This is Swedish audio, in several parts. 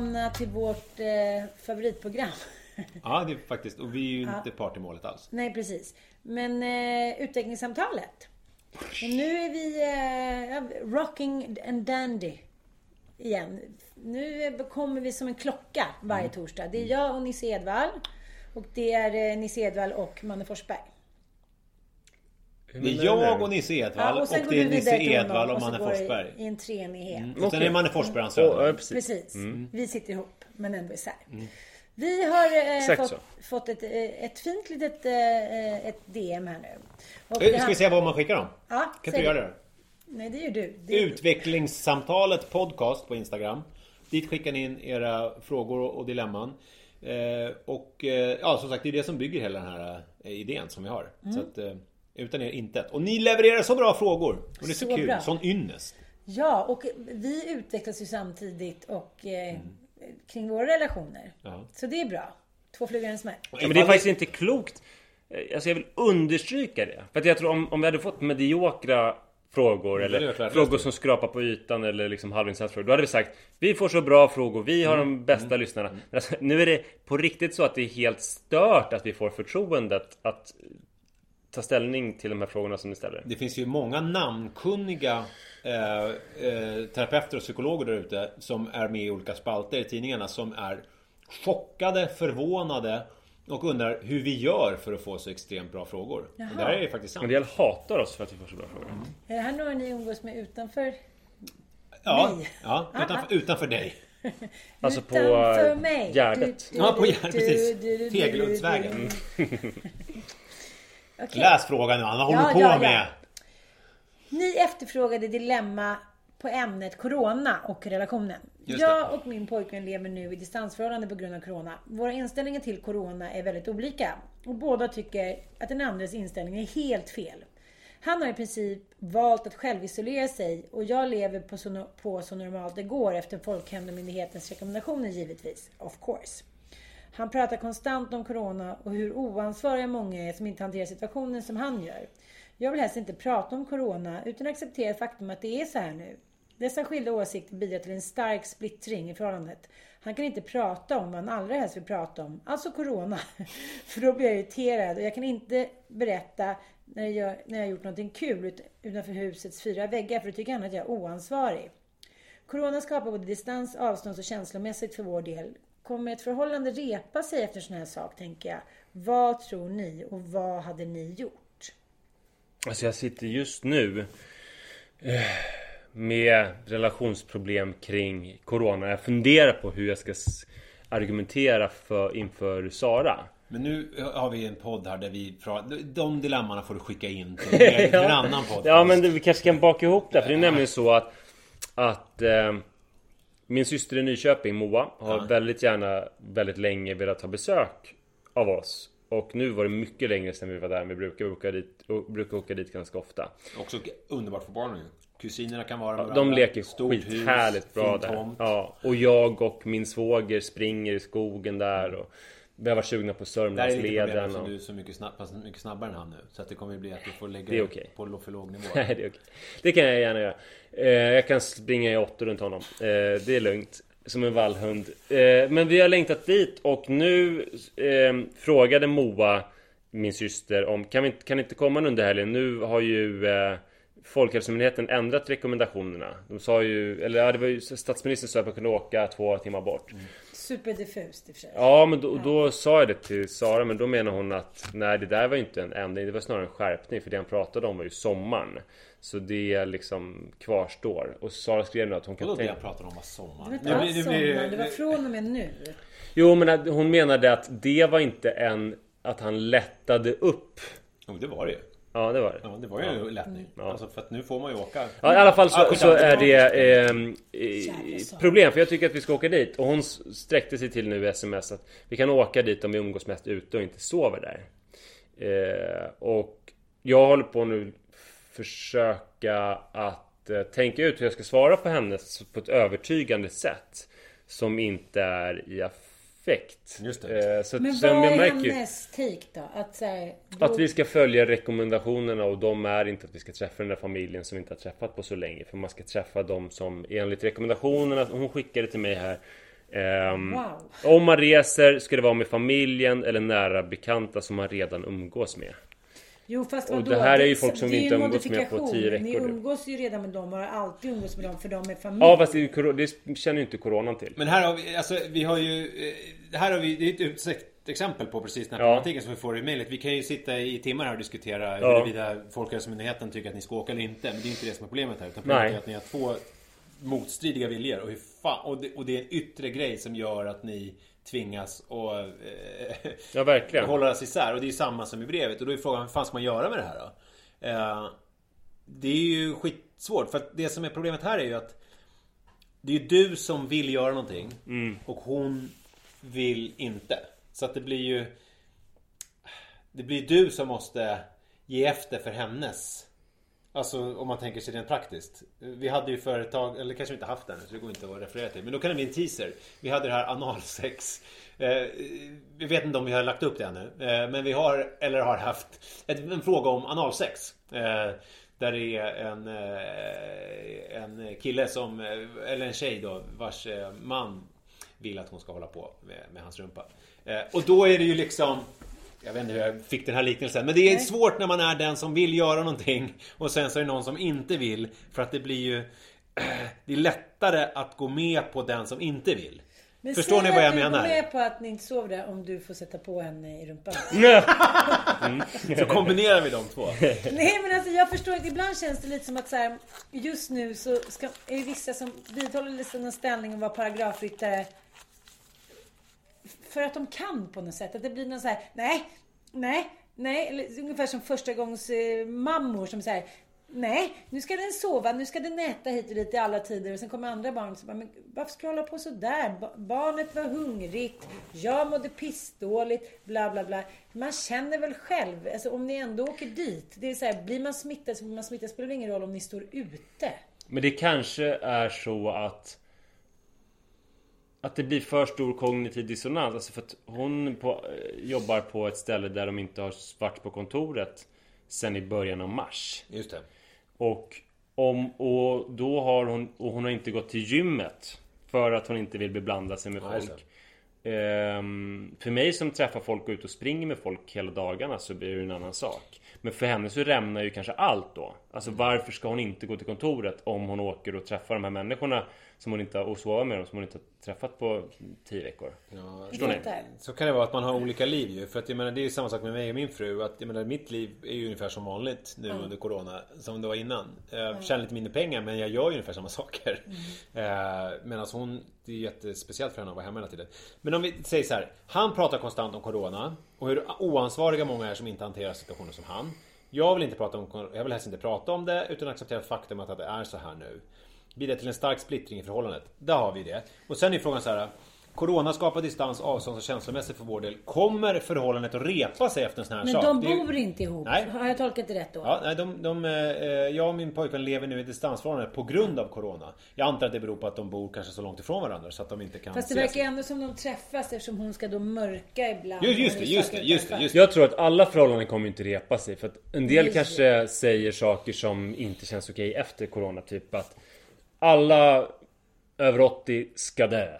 välkomna till vårt eh, favoritprogram. Ja, det är faktiskt. Och vi är ju inte part i målet alls. Nej, precis. Men eh, utvecklingssamtalet. Och nu är vi eh, rocking and dandy igen. Nu kommer vi som en klocka varje Mm. torsdag. Det är jag och Nisse Edvall. Och det är eh, Nisse Edvall och Manne Forsberg. Det är jag och Nisse Edvall och, sen går det är du Nisse Edvall och och Manne Forsberg. I en treenighet. Och sen är Manne Forsberg hans ja, söner. precis. Precis. Vi sitter ihop men ändå isär. Mm. Vi har eh, fått, fått ett, eh, ett fint litet eh, ett DM här nu. Och Eh, Ska vi se vad man skickar dem? Ja, Kan du göra det? Nej, det gör du. Det Utvecklingssamtalet podcast på Instagram. Dit skickar ni in era frågor och dilemman. Eh, och eh, ja, som sagt, det är det som bygger hela den här idén som vi har. Mm. Så att, eh, utan er intet. Och ni levererar så bra frågor. Och det är så, Så kul. bra. Sån ynnest. Ja, och vi utvecklas ju samtidigt och eh, kring våra relationer. Mm. Ja. Så det är bra. Två flugor i en smäll. Ja, men det är faktiskt inte klokt. Eh, Alltså jag vill understryka det. För att jag tror om, om vi hade fått mediokra frågor hade eller frågor som skrapar på ytan eller liksom halvinsatsfrågor. Då hade vi sagt Vi får så bra frågor, vi har de bästa lyssnarna. Men alltså, nu är det på riktigt så att det är helt stört att vi får förtroendet att ta ställning till de här frågorna som ni ställer. Det finns ju många namnkunniga eh, eh, terapeuter och psykologer där ute som är med i olika spalter i tidningarna som är chockade, förvånade och undrar hur vi gör för att få så extremt bra frågor. Och det här är ju faktiskt sant. En del hatar oss för att vi får så bra frågor. Är det här några ni umgås med utanför? Ja, mig? ja utanför, utanför dig. Alltså på Utanför eh, mig. Gärdet. Du, du, Ja, på Gärdet, precis. Tegeluddsvägen. Okej. Läs frågan nu, Anna. Håller Ja, på ja, med? Ni efterfrågade dilemma på ämnet Corona och relationen. Jag och min pojkvän lever nu i distansförhållande på grund av Corona. Våra inställningar till Corona är väldigt olika. Och båda tycker att den andres inställning är helt fel. Han har i princip valt att självisolera sig och jag lever på så, på så normalt det går efter Folkhälsomyndighetens rekommendationer givetvis. Of course. Han pratar konstant om Corona och hur oansvariga många är som inte hanterar situationen som han gör. Jag vill helst inte prata om Corona utan acceptera faktum att det är så här nu. Dessa skilda åsikter bidrar till en stark splittring i förhållandet. Han kan inte prata om vad han allra helst vill prata om, alltså Corona. För då blir jag irriterad och jag kan inte berätta när jag, när jag har gjort någonting kul utanför husets fyra väggar för då tycker han att jag är oansvarig. Corona skapar både distans, avstånds och känslomässigt för vår del. Kommer ett förhållande repa sig efter sån här sak, tänker jag. Vad tror ni och vad hade ni gjort? Alltså jag sitter just nu eh, med relationsproblem kring Corona. Jag funderar på hur jag ska argumentera för, inför Sara. Men nu har vi en podd här där vi pratar... De dilemmana får du skicka in till, en annan podd. Ja men det, vi kanske kan baka ihop det. För det är nämligen så att, att eh, min syster i Nyköping, Moa, har väldigt gärna väldigt länge velat ha besök av oss. Och nu var det mycket längre sedan vi var där än vi brukar. Vi brukar, dit, brukar åka dit ganska ofta. Också underbart för barnen ju. Kusinerna kan vara med De varandra. leker Stort hus, skithärligt bra där. tomt. Ja, och jag och min svåger springer i skogen där. Och vi har varit sugna på Där är lite Sörmlandsleden. Och... du är så mycket, snabb, mycket snabbare än han nu. Så att det kommer bli att du får lägga Det okej. på för låg nivå. Nej, det är okej. Det kan jag gärna göra. Eh, jag kan springa i åttor runt honom. Eh, det är lugnt. Som en vallhund. Eh, men vi har längtat dit och nu eh, frågade Moa min syster om kan vi inte, kan inte komma under helgen? Nu har ju Folkhälsomyndigheten ändrat rekommendationerna. De sa ju, eller ja, det var ju statsministern sa att man kunde åka två timmar bort. Superdiffust i och för sig. Ja men då, då sa jag det till Sara men då menar hon att nej det där var ju inte en ändring Det var snarare en skärpning för det han pratade om var ju sommaren Så det liksom kvarstår Och Sara skrev nu att hon kan Vadå det tänka jag pratar om var sommar? Det var inte Nu alls blir- nu blir- sommar, det var från och med nu. Jo men hon menade att det var inte en Att han lättade upp Jo, det var det ju. Ja det var det Ja, det var ju en lättning. Alltså för att nu får man ju åka. Ja, i alla fall så, Ja, så är det eh, problem för jag tycker att vi ska åka dit och hon sträckte sig till nu i sms att vi kan åka dit om vi umgås mest ute och inte sover där. Eh, och jag håller på nu försöka att eh, tänka ut hur jag ska svara på henne s- på ett övertygande sätt som inte är i affekt. Just det. Eh, så, Men så vad jag är märker hennes take då? Att, så här, då, att vi ska följa rekommendationerna och de är inte att vi ska träffa den där familjen som vi inte har träffat på så länge. För man ska träffa dem som enligt rekommendationerna, hon skickade till mig här. ehm, Wow. Om man reser ska det vara med familjen eller nära bekanta som man redan umgås med. Jo fast Och vadå? det här är ju folk som vi inte umgås med på tio veckor Ni umgås ju redan med dem och har alltid umgås med dem för de är familj. Ja fast det, ju det känner ju inte coronan till. Men här har vi, alltså vi har ju... eh, Här har vi, det är ett utsökt exempel på precis den här Ja. problematiken som vi får i mejlet. Vi kan ju sitta i timmar här och diskutera huruvida Folkhälsomyndigheten tycker att ni ska åka eller inte. Men det är inte det som är problemet här. Utan problemet Nej. är att ni har två motstridiga viljor. Och, hur fan, och, det, och det är en yttre grej som gör att ni tvingas och eh, Ja verkligen. hållas isär. Och det är samma som i brevet. Och då är frågan, vad fan ska man göra med det här då? Eh, det är ju skitsvårt. För att det som är problemet här är ju att det är ju du som vill göra någonting och hon vill inte. Så att det blir ju Det blir du som måste ge efter för hennes Alltså om man tänker sig rent praktiskt. Vi hade ju företag, eller kanske vi inte haft den ännu så det går inte att referera till. Men då kan det bli en teaser. Vi hade det här analsex. Eh, vi vet inte om vi har lagt upp det ännu. Eh, men vi har, eller har haft, ett, en fråga om analsex. Eh, där det är en, eh, en kille som, eh, eller en tjej då, vars eh, man vill att hon ska hålla på med, med hans rumpa. Eh, och då är det ju liksom jag vet inte hur jag fick den här liknelsen. Men det är svårt när man är den som vill göra någonting. Och sen så är det någon som inte vill. För att det blir ju... Det är lättare att gå med på den som inte vill. Men Förstår ni vad jag att menar? går med på att ni inte sover där om du får sätta på henne i rumpan. Så kombinerar vi de två. Nej men alltså jag förstår inte. Ibland känns det lite som att så här, just nu så ska, är det vissa som vidhåller liksom en ställning och vara paragrafryttare. För att de kan på något sätt. Att det blir någon så här, nej, nej, nej. Eller, ungefär som första gångs eh, mammor som säger Nej, nu ska den sova, nu ska den äta hit och dit i alla tider. Och sen kommer andra barn som bara, men varför ska du hålla på sådär? Barnet var hungrigt, jag mådde pissdåligt, bla bla bla. Man känner väl själv, alltså om ni ändå åker dit. Det är så här, blir man smittad så blir man smittad. spelar det ingen roll om ni står ute. Men det kanske är så att att det blir för stor kognitiv dissonans. Alltså för att hon på, eh, jobbar på ett ställe där de inte har varit på kontoret sen i början av mars. Just det. Och, om, och då har hon, och hon har inte gått till gymmet för att hon inte vill beblanda sig med folk. Ehm, för mig som träffar folk och ute och springer med folk hela dagarna så blir det en annan sak. Men för henne så rämnar ju kanske allt då. Alltså varför ska hon inte gå till kontoret om hon åker och träffar de här människorna som hon inte har, och sova med dem som hon inte har träffat på tio veckor? Förstår ni? Så kan det vara att man har olika liv ju. För att jag menar det är ju samma sak med mig och min fru. Att jag menar mitt liv är ju ungefär som vanligt nu under Corona. Som det var innan. Jag tjänar lite mindre pengar men jag gör ju ungefär samma saker. Mm. Medan hon, det är jättespeciellt för henne att vara hemma hela tiden. Men om vi säger så här. Han pratar konstant om Corona. Och hur oansvariga många är som inte hanterar situationer som han. Jag vill inte prata om Jag vill helst inte prata om det utan acceptera faktum att det är så här nu. Blir det till en stark splittring i förhållandet? Där har vi det. Och sen är frågan så här. Corona skapar distans, avstånd och känslomässigt för vår del. Kommer förhållandet att repa sig efter en sån här Men sak? de Det är ju- bor inte ihop. Nej. Har jag tolkat det rätt då? Ja, nej, de, de, eh, jag och min pojkvän lever nu i distansförhållande på grund av Corona. Jag antar att det beror på att de bor kanske så långt ifrån varandra så att de inte kan Fast det ses. verkar ändå som de träffas eftersom hon ska då mörka ibland. Just, just det, just det, just det, just det. Jag tror att alla förhållanden kommer inte repa sig för att en del Just kanske säger saker som inte känns okej efter Corona Typ att alla över 80 ska dö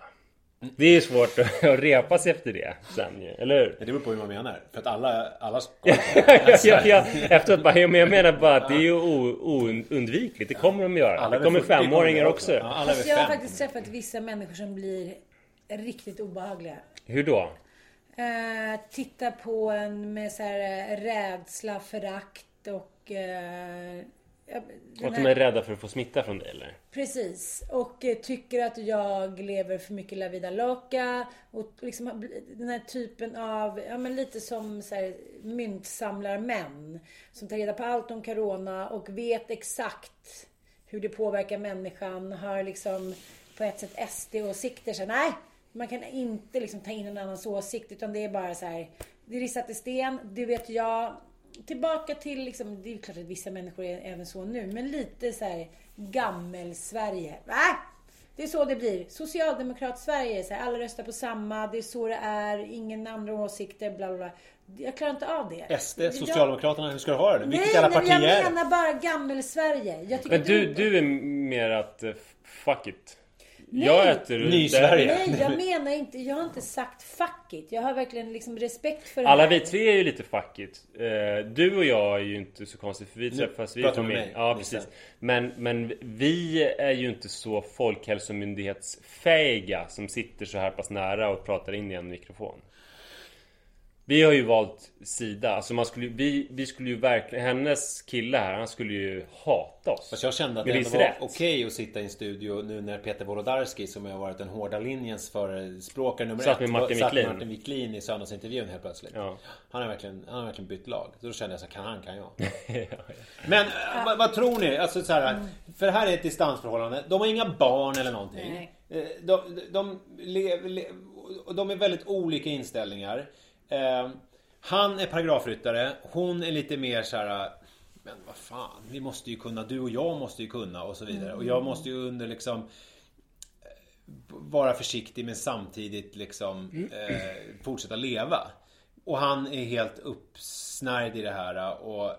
Det är ju svårt att att repa sig efter det sen ju, eller hur? Det beror på hur man menar. För att alla, alla ska... ja, ja, ja. Efteråt bara, men jag menar bara att det är ju oundvikligt. Det kommer de göra. Alla Det kommer över 40 femåringar kommer också. Ja, jag har faktiskt träffat vissa människor som blir riktigt obehagliga. Hur då? Eh, titta på en med så här eh, rädsla, förakt och... Eh, den Att de är rädda för att få smitta från dig eller? Precis. Och eh, tycker att jag lever för mycket la vida loca. Och liksom den här typen av, ja men lite som så här, myntsamlarmän. Som tar reda på allt om Corona och vet exakt hur det påverkar människan. Har liksom på ett sätt SD-åsikter. Så nej, man kan inte liksom ta in en annans åsikt. Utan det är bara så här, det är ristat i sten, det vet jag. Tillbaka till liksom, det är klart att vissa människor är även så nu, men lite så här gammel-Sverige. Va? Det är så det blir. Socialdemokrat-Sverige, så här, alla röstar på samma, det är så det är, ingen andra åsikter, bla bla bla. Jag klarar inte av det. SD, Jag- Socialdemokraterna, hur ska du ha det? Vilket Nej, jävla nej, parti jag är det? menar bara gammel-Sverige. Jag Men du, du är mer att eh, fuck it. Nej. Jag äter Ny-Sverige. Nej, jag menar inte, jag har inte sagt fuck it. Jag har verkligen liksom respekt för Alla vi tre är ju lite fuck it. Eh, Du och jag är ju inte så konstigt för vi träffas, vi är pratar med mig, Ja precis. Men, men vi är ju inte så folkhälsomyndighetsfähiga som sitter så här pass nära och pratar in i en mikrofon. Vi har ju valt sida. Alltså man skulle, vi, vi skulle ju verkligen... Hennes kille här, han skulle ju hata oss. Fast jag kände att det ändå var rätt. okej att sitta i en studio nu när Peter Wolodarski som har varit den hårda linjens förespråkare nummer Satt ett. Martin satt med. Martin Wiklin i söndagsintervjun helt plötsligt. Ja. Han har verkligen, han har verkligen bytt lag. Så då kände jag så här, kan han kan jag. Men äh, vad, vad tror ni? Alltså så här, för det här är ett distansförhållande. De har inga barn eller någonting. Nej. Eh, De, de, lev, le, och de är väldigt olika inställningar. Eh, Han är paragrafryttare. Hon är lite mer så här. Men vad fan, vi måste ju kunna. Du och jag måste ju kunna och så vidare. Och jag måste ju under liksom eh, vara försiktig men samtidigt liksom eh, fortsätta leva. Och han är helt uppsnärjd i det här och,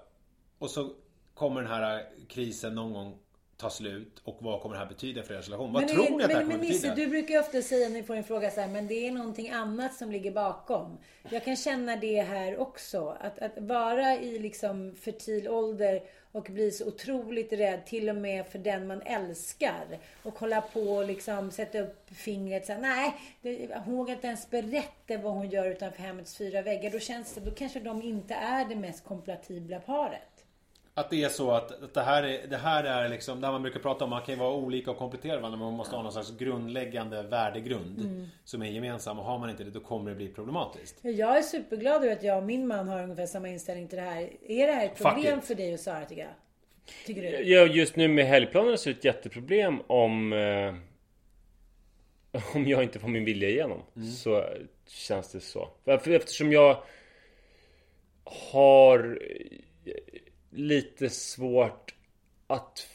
och så kommer den här krisen någon gång ta slut och vad kommer det här betyda för deras relation? Vad Men, tror ni att det här men, kommer men betyda? du brukar ju ofta säga när ni får en fråga så här, men det är någonting annat som ligger bakom. Jag kan känna det här också. Att, att vara i liksom fertil ålder och bli så otroligt rädd, till och med för den man älskar. Och hålla på och liksom sätta upp fingret så här, nej, det, hon vågar inte ens berätta vad hon gör utanför hemmets fyra väggar. Då känns det, då kanske de inte är det mest kompatibla paret. Att det är så att, att det, här är, det här är liksom, där man brukar prata om man kan ju vara olika och komplettera varandra men man måste ha någon slags grundläggande värdegrund Mm. som är gemensam och har man inte det då kommer det bli problematiskt. Jag är superglad över att jag och min man har ungefär samma inställning till det här. Är det här ett problem för dig och Sara tycker jag? Tycker du? Ja, just nu med helgplanen så är det ett jätteproblem om... Eh, om jag inte får min vilja igenom. Så känns det så. Eftersom jag har eh, lite svårt att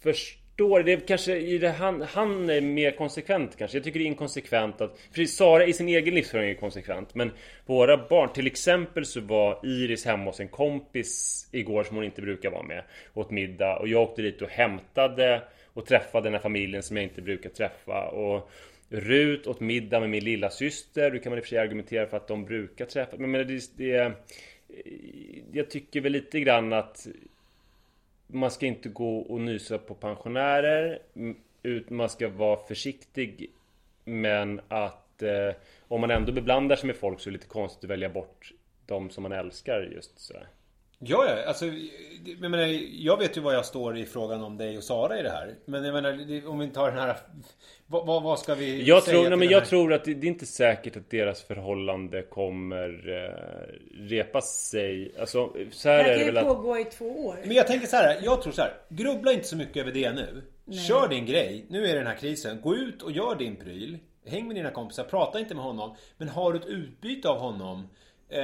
förstå det. är kanske i det, han, han är mer konsekvent kanske. Jag tycker det är inkonsekvent att... För Sara i sin egen livsföring är konsekvent. Men våra barn, till exempel så var Iris hemma hos en kompis igår som hon inte brukar vara med. Åt middag. Och jag åkte dit och hämtade och träffade den här familjen som jag inte brukar träffa. Och Rut åt middag med min lilla syster. Då kan man i och för sig argumentera för att de brukar träffa. Men, men det, det, Eh, jag tycker väl lite grann att man ska inte gå och nysa på pensionärer. ut- Man ska vara försiktig. Men att eh, om man ändå beblandar sig med folk så är det lite konstigt att välja bort de som man älskar just sådär. Ja, ja, alltså jag, menar, jag vet ju vad jag står i frågan om dig och Sara i det här. Men jag menar, det- om vi tar den här... Vad, vad, vad ska vi Jag, säga tror, till nej, men jag här- tror att det, det är inte säkert att deras förhållande kommer eh, repa sig. Alltså, så här Det är här det kan väl ju att... pågå i två år. Men jag tänker så här, jag tror så här. Grubbla inte så mycket över det nu. Kör din grej. Nu är det den här krisen. Gå ut och gör din pryl. Häng med dina kompisar. Prata inte med honom. Men har du ett utbyte av honom eh,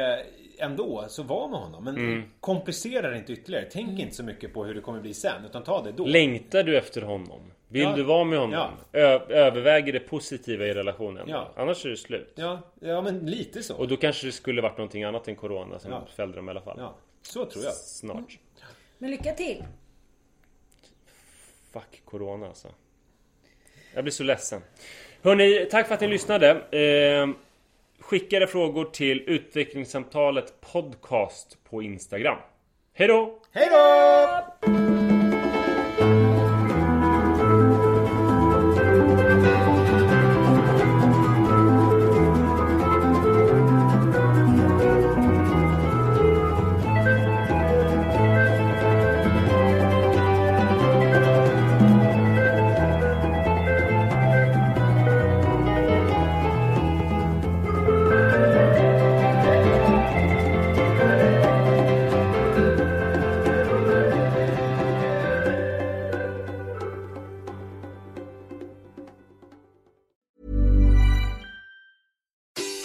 ändå, så var med honom. Men Mm. komplicera det inte ytterligare. Tänk inte så mycket på hur det kommer bli sen. Utan ta det då. Längtar du efter honom? Vill Ja. du vara med honom? Ja. Ö- överväger det positiva i relationen? Ja. Annars är det slut. Ja, ja, men lite så. Och då kanske det skulle varit någonting annat än Corona som Ja. fällde dem i alla fall. Ja, så tror jag. Snart. Men lycka till! Fuck Corona alltså. Jag blir så ledsen. Hörni, tack för att ni lyssnade. Eh, skicka era frågor till utvecklingssamtalet podcast på Instagram. Hej då! Hej då!